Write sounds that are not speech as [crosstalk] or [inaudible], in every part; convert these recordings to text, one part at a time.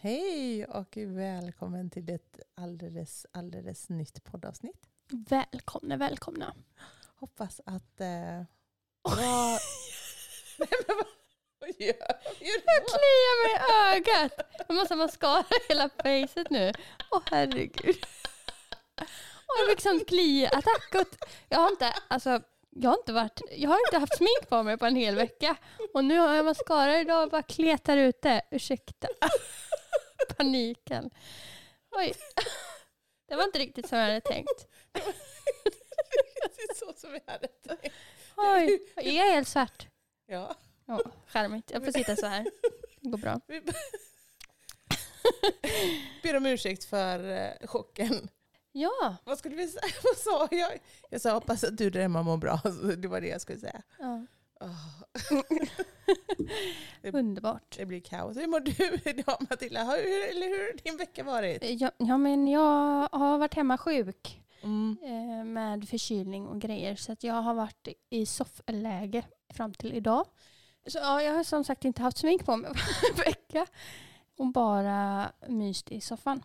Hej och välkommen till ett alldeles, alldeles nytt poddavsnitt. Välkomna, välkomna. Hoppas att... Eh, bra... [laughs] Nej, men vad, vad gör gör Jag du? kliar mig i ögat. Jag måste mascara hela facet nu. Åh herregud. Åh, jag fick sån kliattack. och- Jag har inte, alltså, jag har inte varit, jag har inte haft smink på mig på en hel vecka. Och nu har jag mascara idag och bara kletar ut det. Ursäkta. [laughs] Paniken. Oj. Det var inte riktigt som jag hade tänkt. [laughs] Det är så som vi hade tänkt. Oj, jag är helt svart. Ja. Ja, charmigt. Jag får sitta så här. Det går bra. [laughs] Vi ber om ursäkt för eh, chocken. Ja. Vad skulle vi säga? Vad sa jag? Jag sa hoppas att du där hemma mår bra. Det var det jag skulle säga. ja. Åh, [laughs] [laughs] Underbart. det blir kaos. Hur mår du idag Matilda? Hur, eller hur har din vecka varit? Ja, ja, men jag har varit hemma sjuk Mm. eh, med förkylning och grejer. Så att jag har varit i soffläge fram till idag. Så ja, jag har som sagt inte haft smink på mig [laughs] på en vecka. Och bara myst i soffan.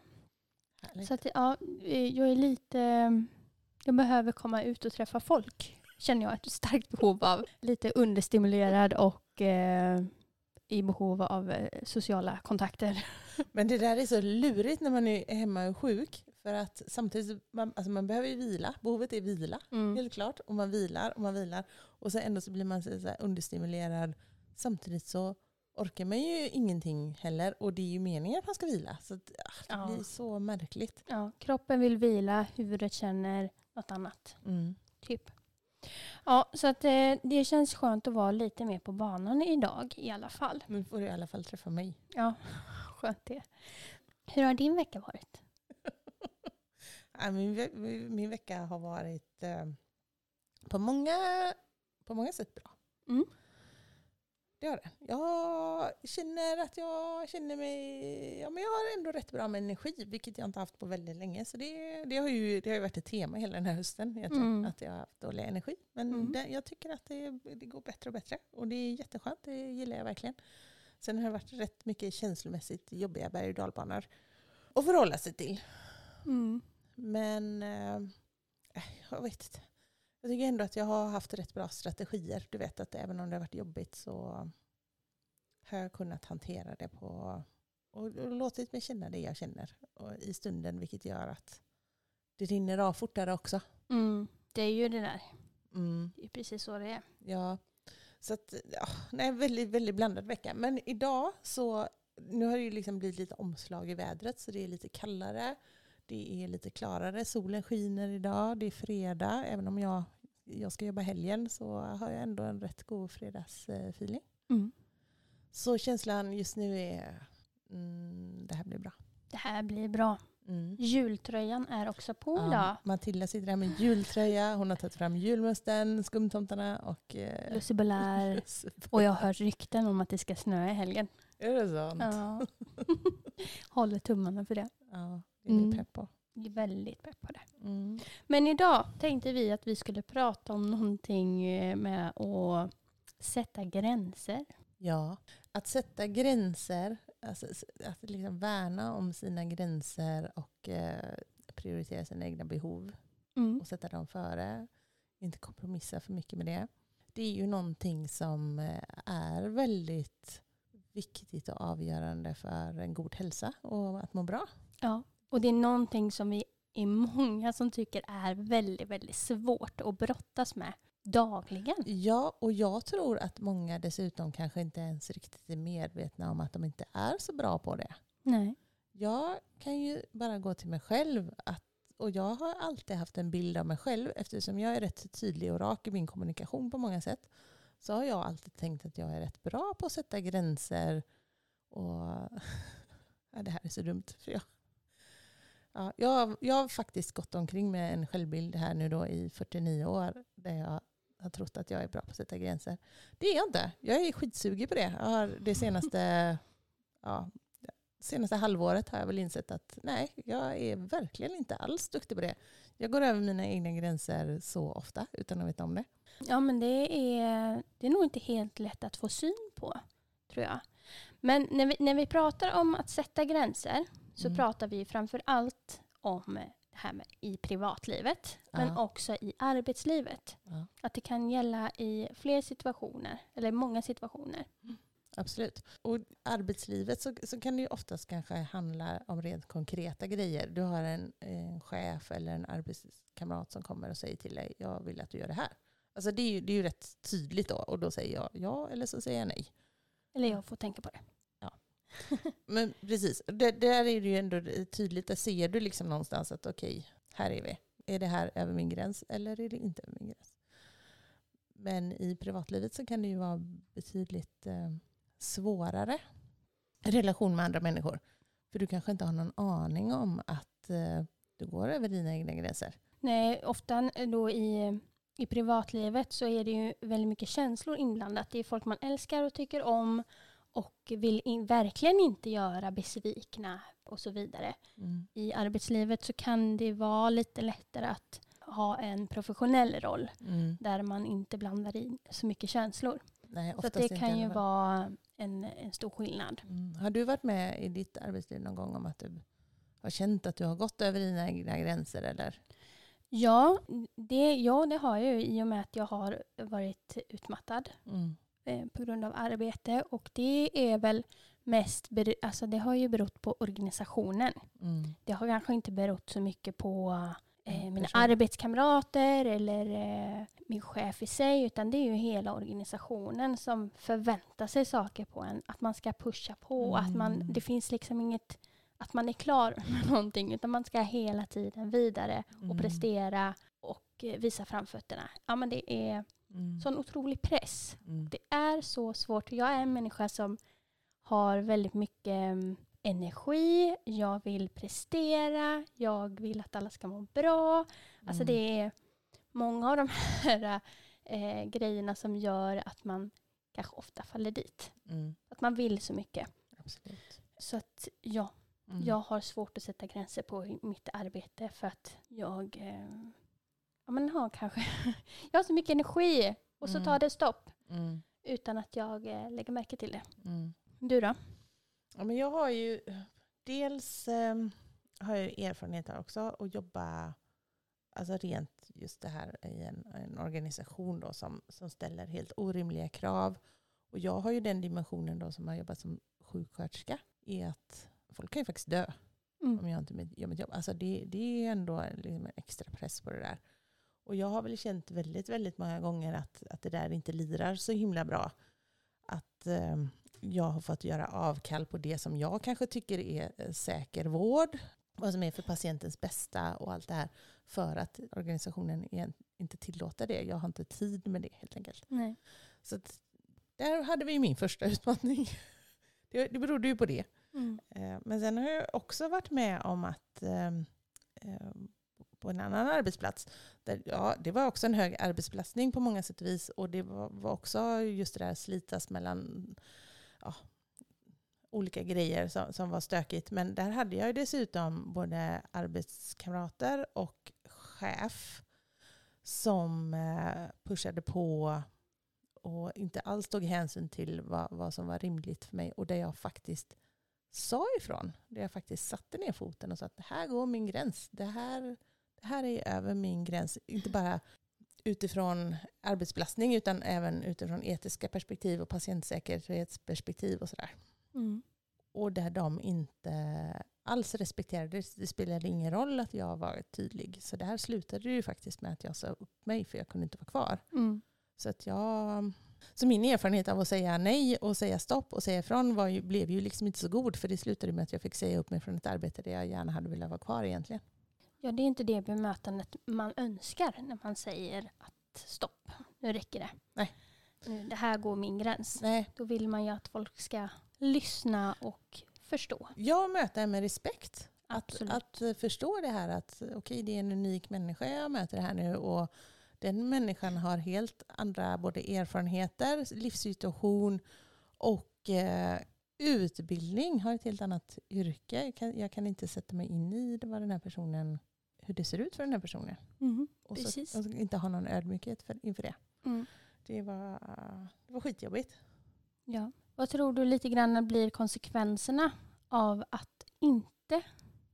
Härligt. Så att ja, eh, jag är lite... Jag behöver komma ut och träffa folk. Känner jag ett starkt behov av. Lite understimulerad och eh, i behov av eh, sociala kontakter. [laughs] Men det där är så lurigt när man är hemma och sjuk. För att samtidigt, man, alltså man behöver ju vila. Behovet är vila. Mm. Helt klart. Och man vilar och man vilar. Och så ändå så blir man så understimulerad. Samtidigt så orkar man ju ingenting heller. Och det är ju meningen att man ska vila. Så ah, det Ja. blir så märkligt. Ja, kroppen vill vila, huvudet känner något annat. Mm. Typ. Ja, så att eh, det känns skönt att vara lite mer på banan idag i alla fall. Nu får du i alla fall träffa mig. Ja, [laughs] skönt det. Hur har din vecka varit? [laughs] Ja, Min, ve- min vecka har varit eh, på, många, på många sätt bra. Mm. Det har det. Jag känner att jag känner mig... Ja, men jag har ändå rätt bra med energi, vilket jag inte haft på väldigt länge. Så det, det, har, ju, det har ju varit ett tema hela den här hösten, Mm. att jag har haft dålig energi. Men Mm. det, jag tycker att det, det går bättre och bättre. Och det är jätteskönt, det gillar jag verkligen. Sen har det varit rätt mycket känslomässigt jobbiga berg och dalbanor att förhålla sig till. Mm. Men eh, jag vet inte. Jag tycker ändå att jag har haft rätt bra strategier. Du vet att även om det har varit jobbigt så har jag kunnat hantera det på och, och låtit mig känna det jag känner i stunden vilket gör att det rinner av fortare också. Mm. Det är ju det där. Mm, Det är precis så det är. ja. Så att, ja, nej, väldigt, väldigt blandad vecka. Men idag så, nu har det ju liksom blivit lite omslag i vädret så det är lite kallare. Det är lite klarare, solen skiner idag, det är fredag. Även om jag, jag ska jobba helgen så har jag ändå en rätt god fredagsfeeling. Mm. Så känslan just nu är, mm, det här blir bra. Det här blir bra. Mm. Jultröjan är också på idag. Ja, Matilda sitter här med jultröja, hon har tagit fram julmusten, skumtomtarna och... Eh, Belair. [laughs] Och jag har hört rykten om att det ska snöa i helgen. är det sant? Ja. [laughs] Håller tummarna för det. Ja, vi Mm. pepp på. Jag är väldigt pepp på det. Mm. Men idag tänkte vi att vi skulle prata om någonting eh, med att sätta gränser. Ja, att sätta gränser, alltså, att liksom värna om sina gränser och eh, prioritera sina egna behov Mm. och sätta dem före. Inte kompromissa för mycket med det. Det är ju någonting som eh, är väldigt viktigt och avgörande för en god hälsa och att må bra. Ja. Och det är någonting som vi är många som tycker är väldigt, väldigt svårt att brottas med dagligen. Ja, och jag tror att många dessutom kanske inte ens riktigt är medvetna om att de inte är så bra på det. Nej. Jag kan ju bara gå till mig själv att, och jag har alltid haft en bild av mig själv eftersom jag är rätt tydlig och rak i min kommunikation på många sätt. så har jag alltid tänkt att jag är rätt bra på att sätta gränser. Och [laughs] ja, det här är så dumt. För jag, ja, jag, jag har faktiskt gått omkring med en självbild här nu då i 49 år där jag har trott att jag är bra på att sätta gränser. Det är jag inte. Jag är skitsugig på det. Jag har det [laughs] senaste, ja, senaste halvåret har jag väl insett att nej, jag är verkligen inte alls duktig på det. Jag går över mina egna gränser så ofta utan att veta om det. Ja, men det är, det är nog inte helt lätt att få syn på, tror jag. Men när vi, när vi pratar om att sätta gränser så Mm. pratar vi framför allt om det här med i privatlivet, men Ja. också i arbetslivet. Ja. Att det kan gälla i fler situationer, eller många situationer. Absolut. Och arbetslivet så, så kan det ju oftast kanske handla om rent konkreta grejer. Du har en, en chef eller en arbetskamrat som kommer och säger till dig, jag vill att du gör det här. Alltså det är ju, det är ju rätt tydligt då. Och då säger jag ja eller så säger jag nej. Eller jag får tänka på det. [laughs] Men precis, det, där är det ju ändå tydligt. Där ser du liksom någonstans att okej, här är vi. Är det här över min gräns eller är det inte över min gräns? Men i privatlivet så kan det ju vara betydligt eh, svårare relation med andra människor. För du kanske inte har någon aning om att eh, du går över dina egna gränser. Nej, ofta då i, i privatlivet så är det ju väldigt mycket känslor inblandat. Det är folk man älskar och tycker om och vill in, verkligen inte göra besvikna och så vidare. Mm. I arbetslivet så kan det vara lite lättare att ha en professionell roll Mm. där man inte blandar in så mycket känslor. Nej, Så det kan ju vara en, en stor skillnad. Mm. Har du varit med i ditt arbetsliv någon gång om att du har känt att du har gått över dina egna gränser? Eller? Ja det, ja, det har jag ju i och med att jag har varit utmattad Mm. Eh, på grund av arbete. Och det är väl mest, alltså det har ju berott på organisationen. Mm. Det har kanske inte berott så mycket på eh, Mm, mina arbetskamrater eller eh, min chef i sig, utan det är ju hela organisationen som förväntar sig saker på en. Att man ska pusha på, att man, Mm. det finns liksom inget att man är klar [laughs] med någonting, utan man ska hela tiden vidare och Mm. prestera och eh, visa framfötterna. Ja, men det är Mm. sån otrolig press. Mm. Det är så svårt. Jag är en människa som har väldigt mycket mm, energi. Jag vill prestera. Jag vill att alla ska må bra. Alltså Mm. det är många av de här eh, grejerna som gör att man kanske ofta faller dit. Mm. Att man vill så mycket. Absolut. Så att ja, Mm. jag har svårt att sätta gränser på mitt arbete för att jag eh, ja, men har kanske [laughs] jag har så mycket energi och så Mm. tar det stopp Mm. utan att jag eh, lägger märke till det. Mm. Du då? Ja, men jag har ju dels eh, har jag erfarenhet av också att jobba alltså rent just det här i en, en organisation då som, som ställer helt orimliga krav. Och jag har ju den dimensionen då som har jobbat som sjuksköterska är att folk kan ju faktiskt dö om Mm. jag inte gör mitt jobb. Alltså det, det är ändå liksom en extra press på det där. Och jag har väl känt väldigt, väldigt många gånger att, att det där inte lirar så himla bra. Att eh, jag har fått göra avkall på det som jag kanske tycker är eh, säker vård. Vad som är för patientens bästa och allt det här. För att organisationen inte tillåter det. Jag har inte tid med det helt enkelt. Nej. Så att, där hade vi min första utmaning. [laughs] Det, det berodde ju på det. Mm. Eh, Men sen har jag också varit med om att eh, på en annan arbetsplats, där, ja, det var också en hög arbetsbelastning på många sätt och vis. Och det var, var också just det där slitas mellan ja, olika grejer som, som var stökigt. Men där hade jag ju dessutom både arbetskamrater och chef som eh, pushade på och inte alls tog hänsyn till vad, vad som var rimligt för mig. Och där jag faktiskt sa ifrån. Där jag faktiskt satte ner foten och sa att det här går min gräns. Det här, det här är över min gräns. Inte bara utifrån arbetsbelastning utan även utifrån etiska perspektiv och patientsäkerhetsperspektiv och sådär. Mm. Och där de inte alls respekterade det. Det spelade ingen roll att jag var tydlig. Så där slutade det ju faktiskt med att jag sa upp mig för jag kunde inte vara kvar. Mm. Så, att jag, så min erfarenhet av att säga nej och säga stopp och säga ifrån var ju, blev ju liksom inte så god. För det slutade med att jag fick säga upp mig från ett arbete där jag gärna hade velat vara kvar egentligen. Ja, det är inte det bemötandet man önskar när man säger att stopp, nu räcker det. Nej. nu, det här går min gräns. Nej, Då vill man ju att folk ska lyssna och förstå. jag möter med respekt. Att, Absolut. att eh, förstå det här att okej, det är en unik människa jag möter här nu och den människan har helt andra både erfarenheter, livssituation och eh, utbildning, har ett helt annat yrke. Jag kan, jag kan inte sätta mig in i det, vad den här personen, hur det ser ut för den här personen. Mhm, Och, så, Precis. och inte ha någon ödmjukhet för, inför det. Mm. Det var, det var skitjobbigt. Ja. Vad tror du lite grann blir konsekvenserna av att inte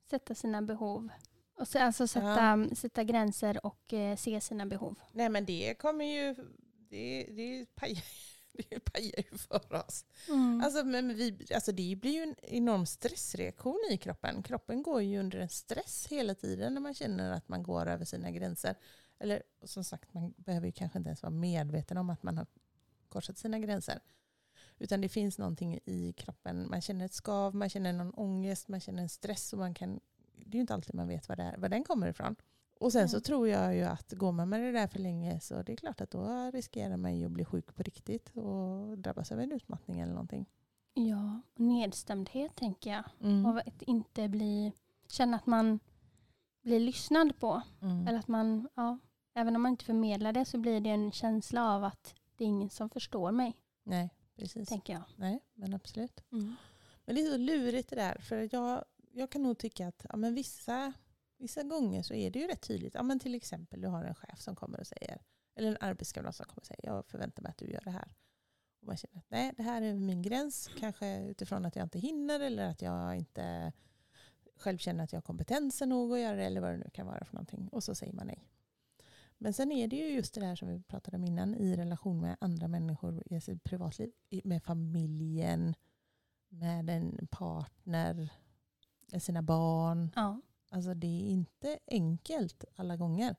sätta sina behov? Och så, alltså sätta, sätta gränser och eh, se sina behov. Nej men det kommer ju, det, det, pajar, det pajar ju för oss. Mm. Alltså, men vi, alltså det blir ju en enorm stressreaktion i kroppen. Kroppen går ju under en stress hela tiden när man känner att man går över sina gränser. Eller som sagt, man behöver ju kanske inte ens vara medveten om att man har korsat sina gränser. Utan det finns någonting i kroppen. Man känner ett skav, man känner någon ångest, man känner en stress. Och man kan, det är ju inte alltid man vet var, det är, var den kommer ifrån. Och sen så Mm. tror jag ju att går man med det där för länge så det är klart att då riskerar man ju att bli sjuk på riktigt och drabbas av en utmattning eller någonting. Ja, och nedstämdhet tänker jag. Mm. Av att inte bli, känna att man blir lyssnad på. Mm. Eller att man, ja, även om man inte förmedlar det så blir det en känsla av att det är ingen som förstår mig, Nej, precis. tänker jag. Nej, men absolut. Mm. Men det är så lurigt det där. För jag, jag kan nog tycka att ja, men vissa, vissa gånger så är det ju rätt tydligt. Ja, men till exempel du har en chef som kommer och säger, eller en arbetskamrat som kommer och säger, jag förväntar mig att du gör det här. Och man känner att nej, det här är min gräns. Kanske utifrån att jag inte hinner eller att jag inte själv känner att jag har kompetensen nog att göra det eller vad det nu kan vara för någonting. Och så säger man nej. Men sen är det ju just det där som vi pratade om innan i relation med andra människor i sitt privatliv. Med familjen, med en partner, med sina barn. Ja. Alltså det är inte enkelt alla gånger.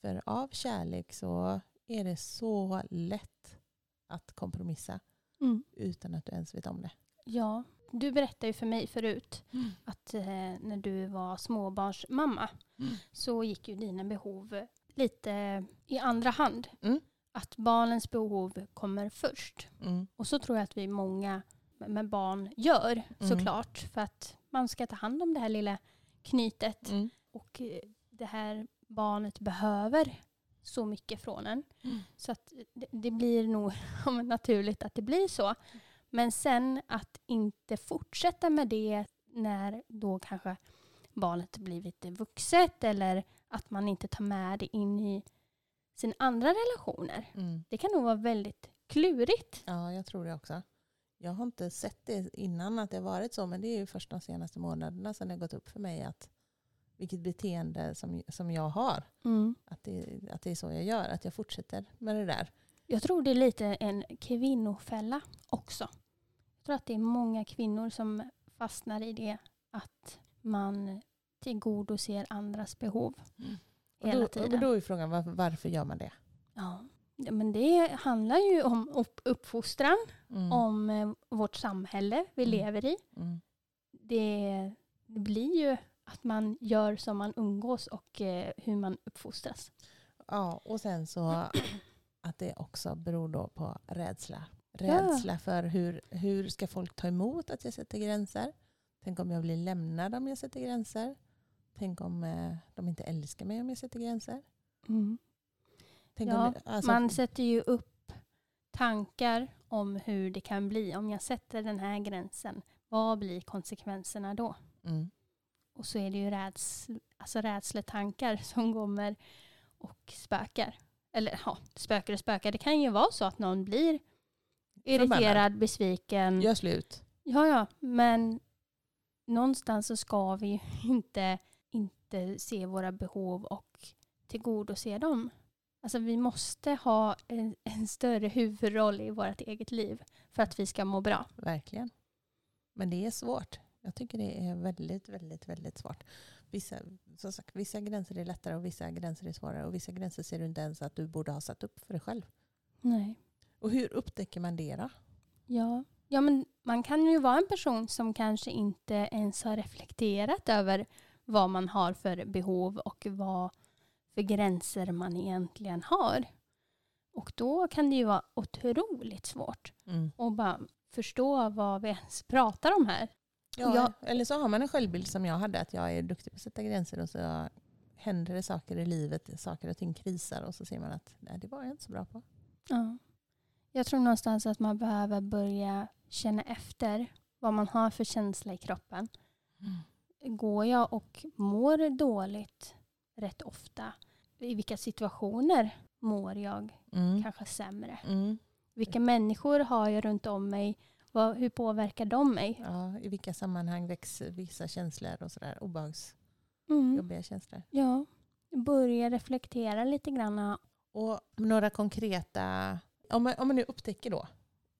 För av kärlek så är det så lätt att kompromissa Mm. utan att du ens vet om det. ja, du berättade ju för mig förut Mm. att eh, när du var småbarnsmamma Mm. så gick ju dina behov lite i andra hand. Mm. Att barnens behov kommer först. Mm. Och så tror jag att vi många med barn gör Mm. såklart. För att man ska ta hand om det här lilla knytet. Mm. Och eh, det här barnet behöver så mycket från en. Mm. Så att det, det blir nog [laughs] naturligt att det blir så. Men sen att inte fortsätta med det när då kanske barnet blivit vuxet eller att man inte tar med det in i sina andra relationer. Mm. Det kan nog vara väldigt klurigt. Ja, jag tror det också. Jag har inte sett det innan att det har varit så, men det är ju först de senaste månaderna sedan det har gått upp för mig att vilket beteende som, som jag har. Att det, att det är så jag gör, att jag fortsätter med det där. Jag tror det är lite en kvinnofälla också. Jag tror att det är många kvinnor som fastnar i det att man tillgodoser andras behov Och hela då, tiden. och då är frågan varför, varför gör man det? Ja. Ja, Men det handlar ju om upp- uppfostran, Mm. om eh, vårt samhälle vi Mm. lever i. Mm. Det, det blir ju att man gör som man umgås och eh, hur man uppfostras. Ja, och sen så [clears throat] att det också beror då på rädsla. Rädsla för hur, hur ska folk ta emot att jag sätter gränser? Tänk om jag blir lämnad om jag sätter gränser? Tänk om eh, de inte älskar mig om jag sätter gränser? Tänk Ja, om, alltså, Man sätter ju upp tankar om hur det kan bli. Om jag sätter den här gränsen, vad blir konsekvenserna då? mm, Och så är det ju räds, alltså rädsletankar [laughs] som kommer och spökar. Eller ja, spökar och spökar. Det kan ju vara så att någon blir irriterad, besviken. gör slut. Ja, ja, men någonstans så ska vi ju [laughs] inte, inte se våra behov och tillgodose dem. Alltså vi måste ha en, en större huvudroll i vårt eget liv för att vi ska må bra. Verkligen. Men det är svårt. Jag tycker det är väldigt, väldigt, väldigt svårt. Vissa, som sagt, vissa gränser är lättare och vissa gränser är svårare. Och vissa gränser ser du inte ens att du borde ha satt upp för dig själv. Nej. Och hur upptäcker man det då? Ja. ja, men man kan ju vara en person som kanske inte ens har reflekterat över vad man har för behov och vad för gränser man egentligen har. Och då kan det ju vara otroligt svårt Mm. att bara förstå vad vi ens pratar om här. Ja, Jag- Eller så har man en självbild som jag hade, att jag är duktig på att sätta gränser och så händer det saker i livet, saker och ting krisar och så ser man att nej, det var jag inte så bra på. Ja. Jag tror någonstans att man behöver börja känna efter vad man har för känsla i kroppen. Går jag och mår dåligt rätt ofta? I vilka situationer mår jag Mm. kanske sämre? Mm. Vilka människor har jag runt om mig? Vad, hur påverkar de mig? Ja, I vilka sammanhang växer vissa känslor och sådär, obehagsjobbiga Mm. känslor. Ja, börja reflektera lite grann. Och några konkreta, om man, om man nu upptäcker då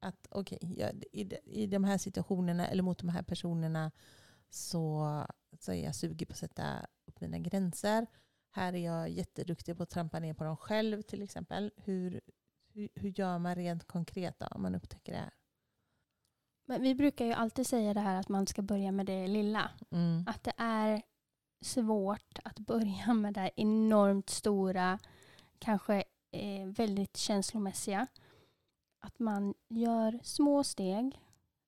att okej, jag- i, de- i de här situationerna eller mot de här personerna så, så är jag sugen på att sätta upp mina gränser. Här är jag jätteduktig på att trampa ner på dem själv till exempel. Hur, hur, hur gör man rent konkret då, om man upptäcker det här? Men vi brukar ju alltid säga det här att man ska börja med det lilla. Mm. Att det är svårt att börja med det här enormt stora, kanske eh, väldigt känslomässiga. Att man gör små steg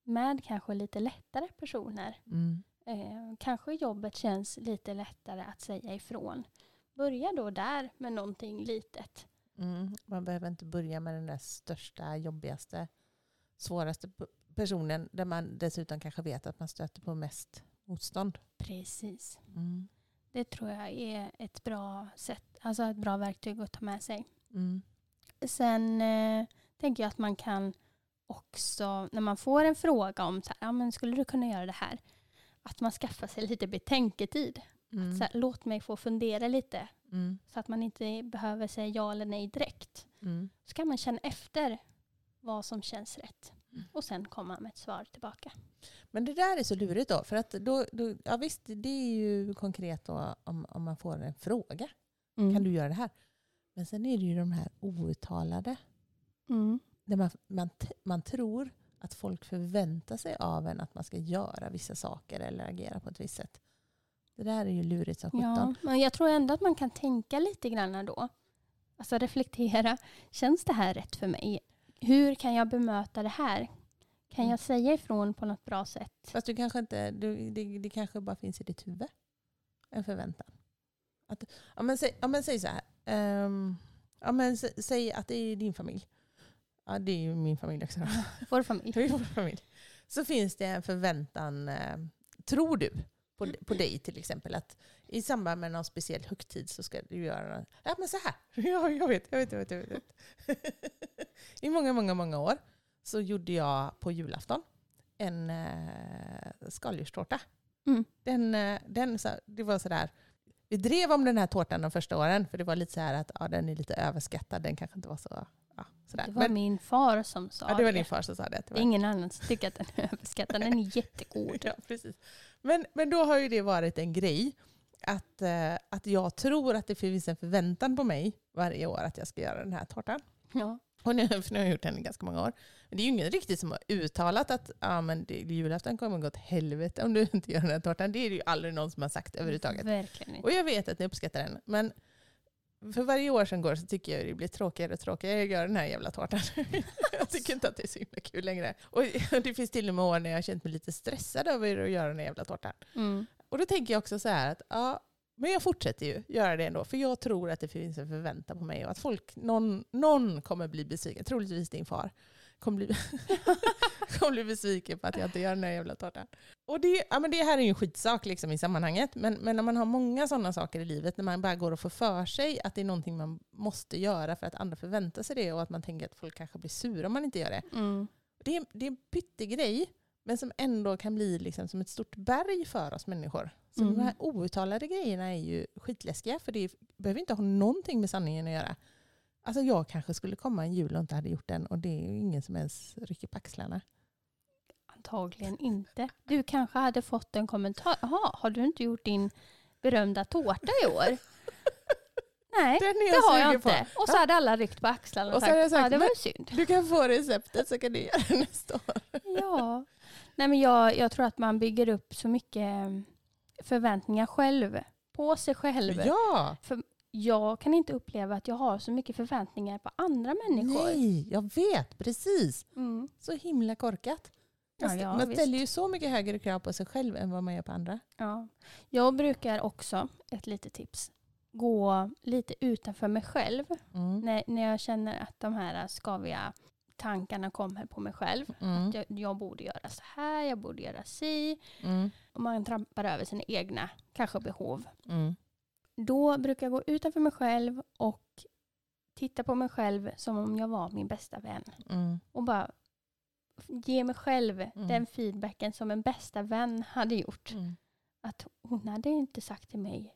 med kanske lite lättare personer. Mm. Eh, kanske jobbet känns lite lättare att säga ifrån. Börja då där med någonting litet. Mm. Man behöver inte börja med den där största, jobbigaste, svåraste personen där man dessutom kanske vet att man stöter på mest motstånd. Precis. Mm. Det tror jag är ett bra sätt, alltså ett bra verktyg att ta med sig. Mm. Sen eh, tänker jag att man kan också, när man får en fråga om så här, ja, men skulle du kunna göra det här? Att man skaffar sig lite betänketid. Mm. Så här, låt mig få fundera lite. Mm. Så att man inte behöver säga ja eller nej direkt. Mm. Så kan man känna efter vad som känns rätt. Mm. Och sen komma med ett svar tillbaka. Men det där är så lurigt då. För att då, då, ja visst, det är ju konkret då om, om man får en fråga. Mm. Kan du göra det här? Men sen är det ju de här outtalade. Mm. Där man, man, man tror att folk förväntar sig av en att man ska göra vissa saker eller agera på ett visst sätt. Det där är ju lurigt som Ja, sjutton. men jag tror ändå att man kan tänka lite grann då. Alltså reflektera. Känns det här rätt för mig? Hur kan jag bemöta det här? Kan Mm. jag säga ifrån på något bra sätt? Fast du kanske inte, du, det, det kanske bara finns i ditt huvud. En förväntan. Att, ja, men säg, ja, men säg så här. Ehm, ja, men sä, säg att det är din familj. Ja, det är ju min familj också. [laughs] Vår familj. Vår familj. Så finns det en förväntan, eh, tror du, på, på dig till exempel. Att i samband med någon speciell högtid så ska du göra något. Ja men så här. [laughs] Ja, jag vet, jag vet, jag vet. Jag vet. [laughs] I många, många, många år så gjorde jag på julafton en eh, skaldjurstårta. Mm. Den, eh, den, så, det var sådär, vi drev om den här tårtan de första åren för det var lite så här att ja, den är lite överskattad, den kanske inte var så... Sådär. Det var Men, min far som sa ja, det var din far som sa det. Det ingen annan som tycker att den är överskattad. Den är jättegod. [laughs] Ja, precis. Men, men då har ju det varit en grej. Att, eh, att jag tror att det finns en förväntan på mig varje år att jag ska göra den här tårtan. Ja. Och nu, för nu har jag gjort den i ganska många år. Men det är ju ingen riktigt som har uttalat att ah, men det, julafton kommer gå åt helvete om du inte gör den här tårtan. Det är det ju aldrig någon som har sagt överhuvudtaget. Verkligen inte. Och jag vet att ni uppskattar den. Men för varje år som går så tycker jag det blir tråkigare och tråkigare att göra den här jävla tårtan. [laughs] jag tycker inte att det är så himla kul längre. Och [laughs] det finns till och med år när jag har känt mig lite stressad över att göra den här jävla tårtan. Mm. Och då tänker jag också så här att ja, men jag fortsätter ju göra det ändå. För jag tror att det finns en förväntan på mig och att folk, någon, någon kommer bli besviken. Troligtvis din far. Kommer bli, [laughs] kommer bli besviken på att jag inte gör den här jävla tårtan. Och det, ja, men det här är ju en skitsak liksom i sammanhanget. Men, men när man har många sådana saker i livet, när man bara går och får för sig att det är någonting man måste göra för att andra förväntar sig det och att man tänker att folk kanske blir sura om man inte gör det. Mm. Det är, det är en pyttegrej, men som ändå kan bli liksom som ett stort berg för oss människor. Så Mm. de här outtalade grejerna är ju skitläskiga, för det behöver inte ha någonting med sanningen att göra. Alltså jag kanske skulle komma en jul och inte hade gjort den och det är ju ingen som ens rycker på axlarna. Antagligen inte. Du kanske hade fått en kommentar. Jaha, har du inte gjort din berömda tårta i år? [laughs] Nej, det har jag sugen på. inte. Och så hade alla ryckt på axlarna och, Och sagt, sagt, ja det var "Men- ju synd. Du kan få receptet så kan du göra det nästa år. Ja. Nej, men jag, jag tror att man bygger upp så mycket förväntningar själv. På sig själv. Ja! jag kan inte uppleva att jag har så mycket förväntningar på andra människor. Nej, jag vet precis. Mm. Så himla korkat. Ja, ja, man visst. ställer ju så mycket högre krav på sig själv än vad man gör på andra. Ja. Jag brukar också, ett litet tips, gå lite utanför mig själv. Mm. När, när jag känner att de här skaviga tankarna kommer på mig själv. Mm. Jag, jag borde göra så här, jag borde göra si. Mm. Och man trampar över sina egna, kanske behov. Mm. Då brukar jag gå utanför mig själv och titta på mig själv som om jag var min bästa vän. Mm. Och bara ge mig själv Mm. den feedbacken som en bästa vän hade gjort. Mm. Att hon hade inte sagt till mig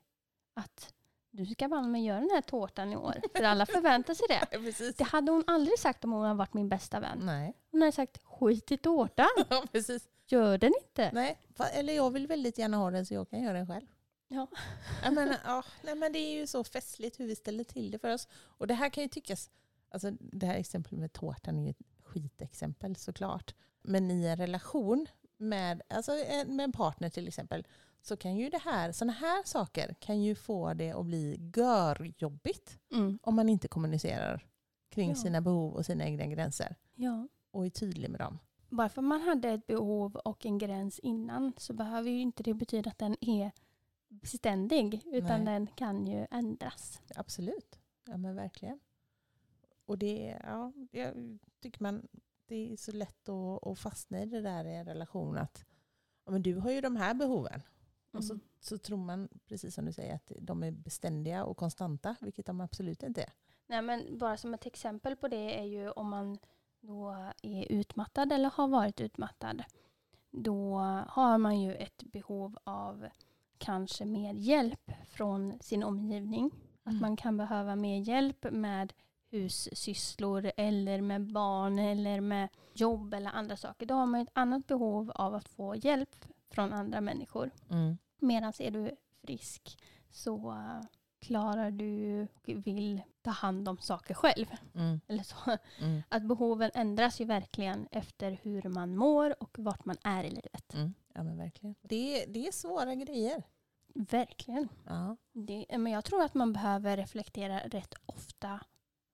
att du ska banne mig göra den här tårtan i år. För alla [laughs] förväntar sig det. Ja. Det hade hon aldrig sagt om hon hade varit min bästa vän. Nej. Hon hade sagt skit i tårtan, [laughs] Ja, gör den inte. Nej, eller jag vill väldigt gärna ha den så jag kan göra den själv. Ja. [laughs] Jag menar, ja, nej, men det är ju så festligt hur vi ställer till det för oss. Och det här kan ju tyckas, alltså det här exemplet med tårtan är ju skitexempel såklart. Men i en relation med, alltså en- med en partner till exempel så kan ju det här, sådana här saker kan ju få det att bli görjobbigt Mm. om man inte kommunicerar kring Ja. sina behov och sina egna gränser ja. och är tydlig med dem. Bara för man hade ett behov och en gräns innan så behöver ju inte det betyda att den är beständig. Utan Nej. den kan ju ändras. Absolut, ja men verkligen. Och det, ja, jag tycker man, det är så lätt att, att fastna i det där i en relation att ja, men du har ju de här behoven. Och så, Mm. så tror man, precis som du säger, att de är beständiga och konstanta, vilket de absolut inte är. Nej, men bara som ett exempel på det är ju om man då är utmattad eller har varit utmattad. Då har man ju ett behov av kanske mer hjälp från sin omgivning. Att Mm. man kan behöva mer hjälp med hussysslor eller med barn eller med jobb eller andra saker. Då har man ett annat behov av att få hjälp från andra människor. Mm. Medan är du frisk så äh, klarar du och vill ta hand om saker själv. Mm. Eller så. Mm. Att behoven ändras ju verkligen efter hur man mår och vart man är i livet. Mm. Ja men verkligen. Det, det är svåra grejer. Verkligen. Ja. Det, men jag tror att man behöver reflektera rätt ofta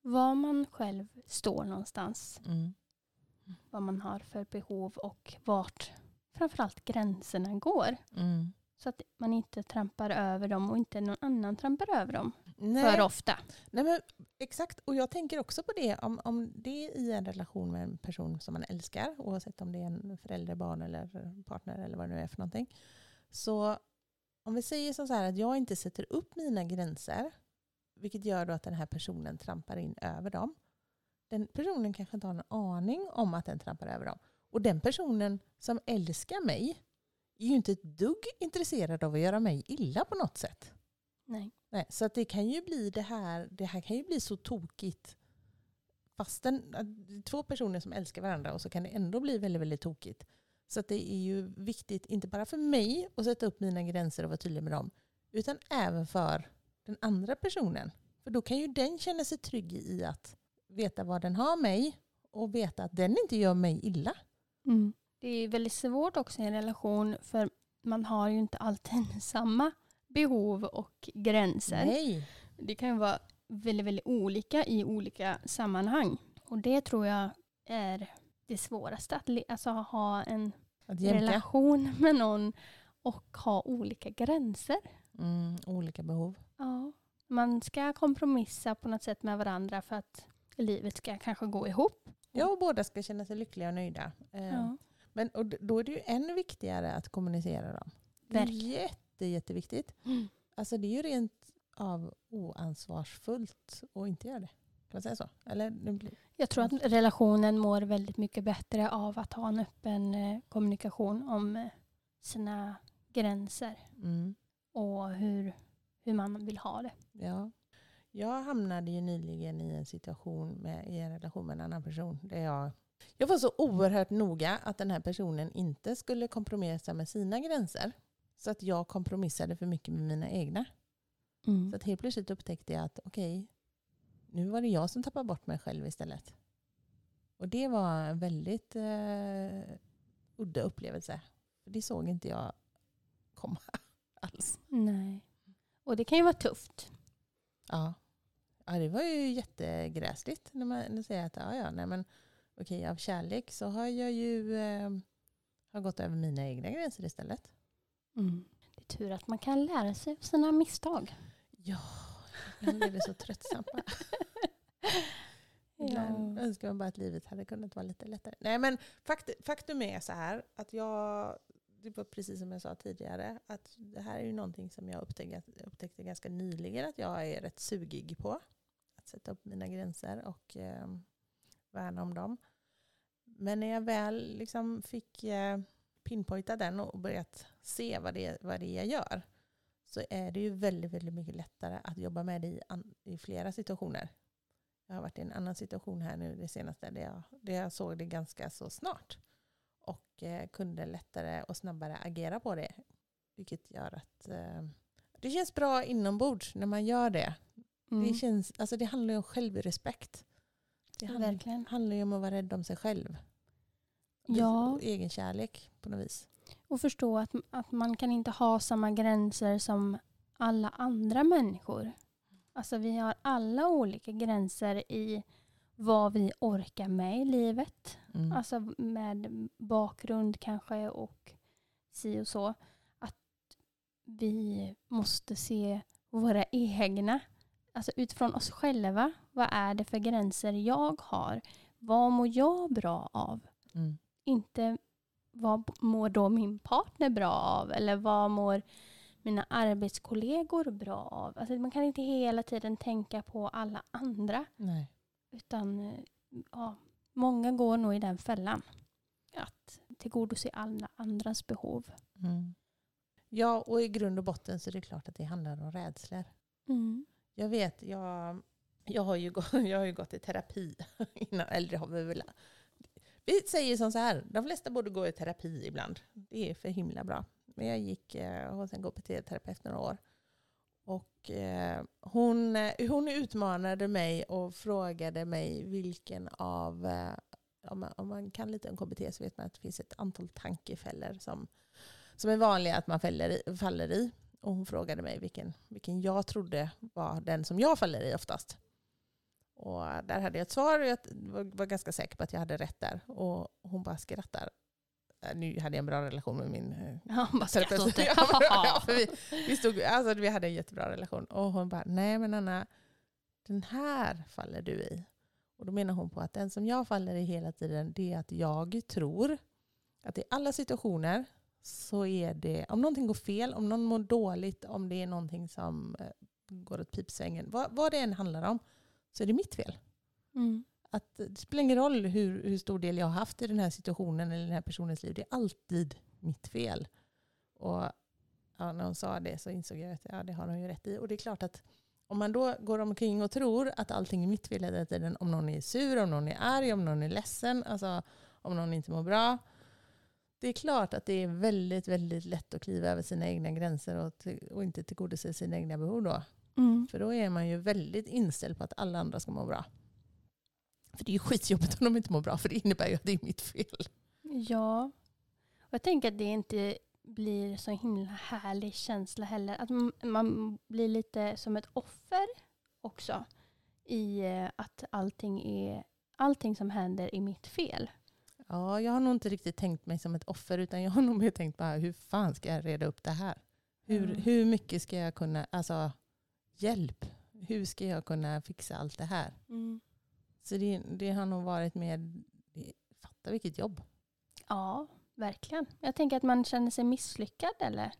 var man själv står någonstans. Mm. Vad man har för behov och vart framförallt gränserna går. Mm. Så att man inte trampar över dem och inte någon annan trampar över dem Nej. för ofta. Nej, men, exakt, och jag tänker också på det om, om det är i en relation med en person som man älskar, oavsett om det är en förälder, barn eller partner eller vad det nu är för någonting. Så om vi säger så här att jag inte sätter upp mina gränser, vilket gör då att den här personen trampar in över dem. Den personen kanske inte har en aning om att den trampar över dem. Och den personen som älskar mig är ju inte ett dugg intresserad av att göra mig illa på något sätt. Nej. Nej, så att det kan ju bli det här, det här kan ju bli så tokigt fastän två personer som älskar varandra och så kan det ändå bli väldigt, väldigt tokigt. Så att det är ju viktigt, inte bara för mig att sätta upp mina gränser och vara tydlig med dem, utan även för den andra personen. För då kan ju den känna sig trygg i att veta vad den har mig och veta att den inte gör mig illa. Mm. Det är väldigt svårt också i en relation för man har ju inte alltid [laughs] samma behov och gränser. Nej. Det kan ju vara väldigt, väldigt olika i olika sammanhang. Och det tror jag är det svåraste. Att alltså ha en relation med någon och ha olika gränser. Mm, olika behov. Ja. Man ska kompromissa på något sätt med varandra för att livet ska kanske gå ihop. Ja, och båda ska känna sig lyckliga och nöjda. Eh, Ja. Men och då är det ju än viktigare att kommunicera dem. Verkligen. jätte, jätteviktigt. Mm. Alltså det är ju rent av oansvarsfullt att inte göra det. Kan man säga så? Eller, nu blir- Jag tror att relationen mår väldigt mycket bättre av att ha en öppen eh, kommunikation om eh, sina gränser mm, och hur, hur man vill ha det. ja. Jag hamnade ju nyligen i en situation med, i en relation med en annan person. Där jag, jag var så oerhört noga att den här personen inte skulle kompromissa med sina gränser. Så att jag kompromissade för mycket med mina egna. Så att helt plötsligt upptäckte jag att okej, nu var det jag som tappade bort mig själv istället. Och det var en väldigt eh, udda upplevelse. För det såg inte jag komma [laughs] alls. Nej. Och det kan ju vara tufft. Ja. ja, det var ju jättegräsligt när man säger att ja, ja, nej, men, okej, av kärlek så har jag ju eh, har gått över mina egna gränser istället. Mm. Det är tur att man kan lära sig av sina misstag. Ja, ibland är det så tröttsamt. bara. [laughs] Ibland önskar man bara att livet hade kunnat vara lite lättare. Nej men fakt, faktum är så här att jag, det var precis som jag sa tidigare, att det här är ju någonting som jag upptäckte, upptäckte ganska nyligen att jag är rätt sugig på. Att sätta upp mina gränser och eh, värna om dem. Men när jag väl liksom fick eh, pinpointa den och börjat se vad det, vad det är jag gör så är det ju väldigt, väldigt mycket lättare att jobba med det i, an, i flera situationer. Jag har varit i en annan situation här nu det senaste där jag, där jag såg det ganska så snart. Och eh, kunde lättare och snabbare agera på det. Vilket gör att eh, det känns bra inombords när man gör det. Mm. Det, känns, alltså det handlar ju om självrespekt. Det hand, Verkligen. handlar ju om att vara rädd om sig själv. Ja. Och egenkärlek på något vis. Och förstå att, att man kan inte ha samma gränser som alla andra människor. Alltså vi har alla olika gränser i vad vi orkar med i livet. Mm. Alltså med bakgrund kanske och si och så. Att vi måste se våra egna, alltså utifrån oss själva. Vad är det för gränser jag har? Vad mår jag bra av? Mm. Inte vad mår då min partner bra av? Eller vad mår mina arbetskollegor bra av? Alltså man kan inte hela tiden tänka på alla andra. Nej. Utan eh, ja, många går nog i den fällan. Att tillgodose alla andras behov. Mm. Ja, och i grund och botten så är det klart att det handlar om rädslor. Jag vet, jag, jag, har, ju gått, [laughs] jag har ju gått i terapi [laughs] innan, eller det har vi väl. Vi säger som så här, de flesta borde gå i terapi ibland. Det är för himla bra. Men jag gick eh, hos en KBT-terapeut några år. Och eh, hon, eh, hon utmanade mig och frågade mig vilken av, eh, om man, om man kan lite om KBT så vet man att det finns ett antal tankefällor som, som är vanliga att man fäller i, faller i. Och hon frågade mig vilken, vilken jag trodde var den som jag faller i oftast. Och där hade jag ett svar och jag var, var ganska säker på att jag hade rätt där. Och hon bara skrattar. Äh, Nu hade jag en bra relation med min eh, [laughs] Ja, [laughs] [laughs] för vi, vi, stod, alltså, vi hade en jättebra relation. Och hon bara, nej men Anna, den här faller du i. Och då menar hon på att den som jag faller i hela tiden, det är att jag tror att i alla situationer så är det, om någonting går fel, om någon mår dåligt, om det är någonting som eh, går åt pipsvängen, vad, vad det än handlar om, så är det mitt fel. Mm. Att det spelar ingen roll hur, hur stor del jag har haft i den här situationen eller den här personens liv. Det är alltid mitt fel. Och ja, när hon sa det så insåg jag att ja, det har hon ju rätt i. Och det är klart att om man då går omkring och tror att allting är mitt fel hela tiden, om någon är sur, om någon är arg, om någon är ledsen, alltså om någon inte mår bra. Det är klart att det är väldigt, väldigt lätt att kliva över sina egna gränser och, och inte tillgodose sina egna behov då. Mm. För då är man ju väldigt inställd på att alla andra ska må bra. För det är ju skitjobbigt om de inte mår bra, för det innebär ju att det är mitt fel. Ja. Och jag tänker att det inte blir så himla härlig känsla heller. Att man blir lite som ett offer också. I eh, att allting, är, allting som händer är mitt fel. Ja, jag har nog inte riktigt tänkt mig som ett offer, utan jag har nog mer tänkt bara hur fan ska jag reda upp det här? Hur, Mm. hur mycket ska jag kunna, alltså hjälp, hur ska jag kunna fixa allt det här? Så det, det har nog varit mer, fatta vilket jobb. Ja, verkligen. Jag tänker att man känner sig misslyckad eller?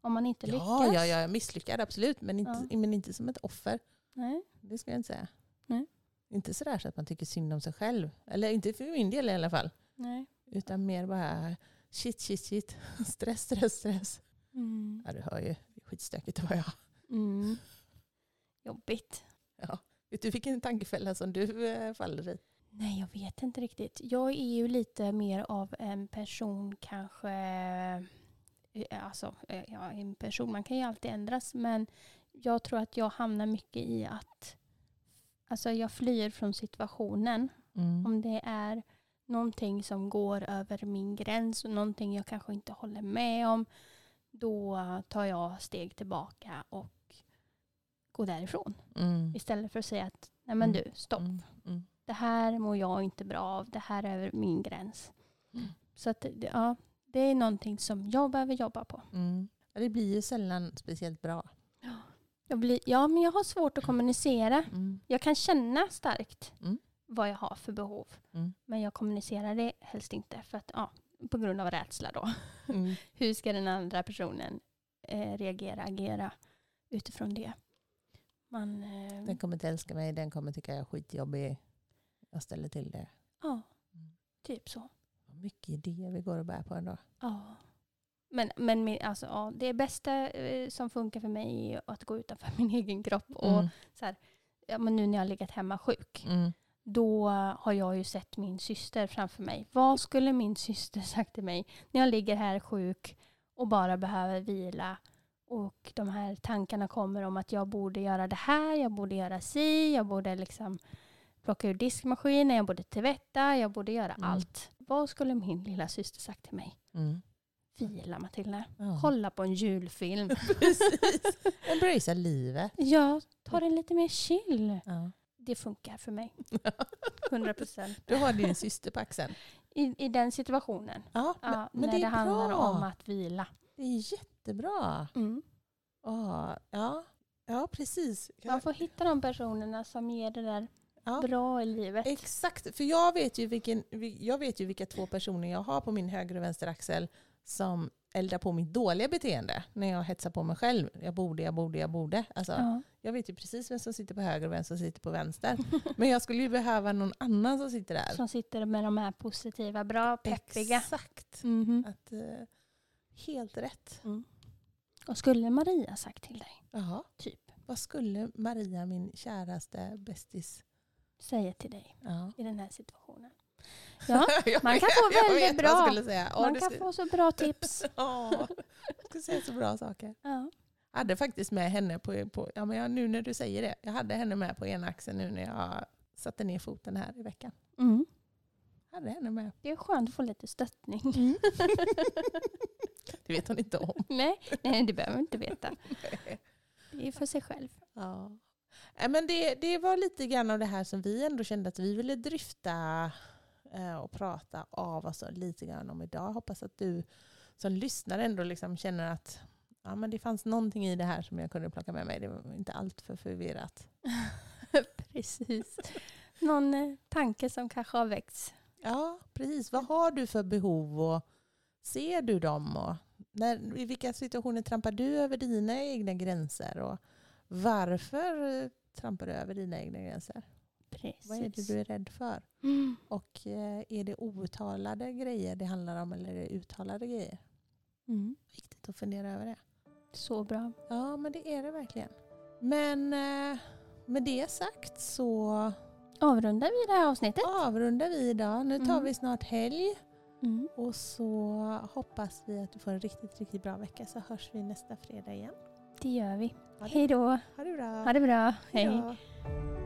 Om man inte Ja, lyckas. ja, ja, misslyckad absolut, men inte, men inte som ett offer. Nej. Det ska jag inte säga. Nej. Inte sådär så att man tycker synd om sig själv. Eller inte för min del i alla fall. Nej. Utan mer bara shit, shit, shit. [laughs] Stress, stress, stress. Mm. Ja, du hör ju. Det är skitstökigt att vara jag. Mm. Jobbigt. Ja. Vet du vilken tankefälla som du eh, faller i? Nej, jag vet inte riktigt. Jag är ju lite mer av en person kanske... eh, Alltså, eh, ja, en person, man kan ju alltid ändras. Men jag tror att jag hamnar mycket i att... Alltså jag flyr från situationen. Mm. Om det är någonting som går över min gräns och någonting jag kanske inte håller med om. Då tar jag steg tillbaka och gå därifrån. Mm. Istället för att säga att nej men Mm. du, stopp. Mm. Mm. Det här mår jag inte bra av. Det här är över min gräns. Mm. Så att, ja, det är någonting som jag behöver jobba på. Det blir ju sällan speciellt bra. Jag blir, ja, men jag har svårt att kommunicera. Mm. Jag kan känna starkt vad jag har för behov. Men jag kommunicerar det helst inte. För att, ja, på grund av rädsla då. Mm. [laughs] Hur ska den andra personen eh, reagera, agera utifrån det? Man, eh, Den kommer inte älska mig, den kommer tycka jag är skitjobbig. Jag ställer till det. ja, Mm. typ så. Mycket idéer vi går och bär på ändå. Ja. Men, men alltså, ja, det bästa eh, som funkar för mig är att gå utanför [laughs] min egen kropp. Och Mm. så här, ja, men nu när jag har legat hemma sjuk, Mm. då har jag ju sett min syster framför mig. Vad skulle min syster [laughs] sagt till mig när jag ligger här sjuk och bara behöver vila? Och de här tankarna kommer om att jag borde göra det här, jag borde göra si, jag borde liksom plocka ur diskmaskinen, jag borde tvätta, jag borde göra Mm. allt. Vad skulle min lilla syster sagt till mig? Mm. Vila Matilda. Ja. Kolla på en julfilm. [laughs] Precis. [laughs] Embracea livet. Ja, ta det lite mer chill. Ja. Det funkar för mig. 100 procent. Du har din syster på axeln. I, I den situationen. Ja, Ja, men, men när det det, är handlar bra. om att vila. Det är jättebra. Mm. Ja, ja. ja precis. Man får hitta de personerna som ger det där Ja. bra i livet. Exakt, för jag vet, ju vilken, jag vet ju vilka två personer jag har på min höger och vänster axel som eldar på mitt dåliga beteende när jag hetsar på mig själv. Jag borde, jag borde, jag borde. Alltså, Ja. Jag vet ju precis vem som sitter på höger och vem som sitter på vänster. [laughs] Men jag skulle ju behöva någon annan som sitter där. Som sitter med de här positiva, bra, peppiga. Exakt. Mhm. Att, eh, helt rätt. Mm. Och skulle Maria sagt till dig, Jaha. typ, Vad skulle Maria, min käraste bästis... säga till dig Ja. i den här situationen? Ja, [laughs] man kan få väldigt bra. Ja, man kan få så bra [laughs] tips. Ja, jag skulle säga så bra saker. Ja. Jag hade faktiskt med henne på, på ja, men jag, nu när du säger det. Jag hade henne med på ena axeln nu när jag satte ner foten här i veckan. Mm. Jag hade henne med. Det är skönt att få lite stöttning. [laughs] Det vet hon inte om. [laughs] nej, nej, det behöver man inte veta. [laughs] Det är för sig själv. Ja. Nej, Men det, det var lite grann av det här som vi ändå kände att vi ville dryfta eh, och prata av oss lite grann om idag. Hoppas att du som lyssnar ändå liksom känner att ja, men det fanns någonting i det här som jag kunde plocka med mig. Det var inte allt för förvirrat. [laughs] Precis. Någon eh, tanke som kanske har väckts. Ja, precis. Vad har du för behov och ser du dem? Och när, I vilka situationer trampar du över dina egna gränser? Och varför eh, trampar du över dina egna gränser? Precis. Vad är det du är rädd för? Mm. Och eh, är det outtalade grejer det handlar om eller är det uttalade grejer? Mm. Viktigt att fundera över det. Så bra. Ja, men det är det verkligen. Men eh, med det sagt så Avrundar vi det här avsnittet? avrundar vi idag. Nu tar Mm. vi snart helg. Mm. Och så hoppas vi att du får en riktigt, riktigt bra vecka så hörs vi nästa fredag igen. Det gör vi. Hej då. ha det bra. Ha det bra. Hej. Hej då.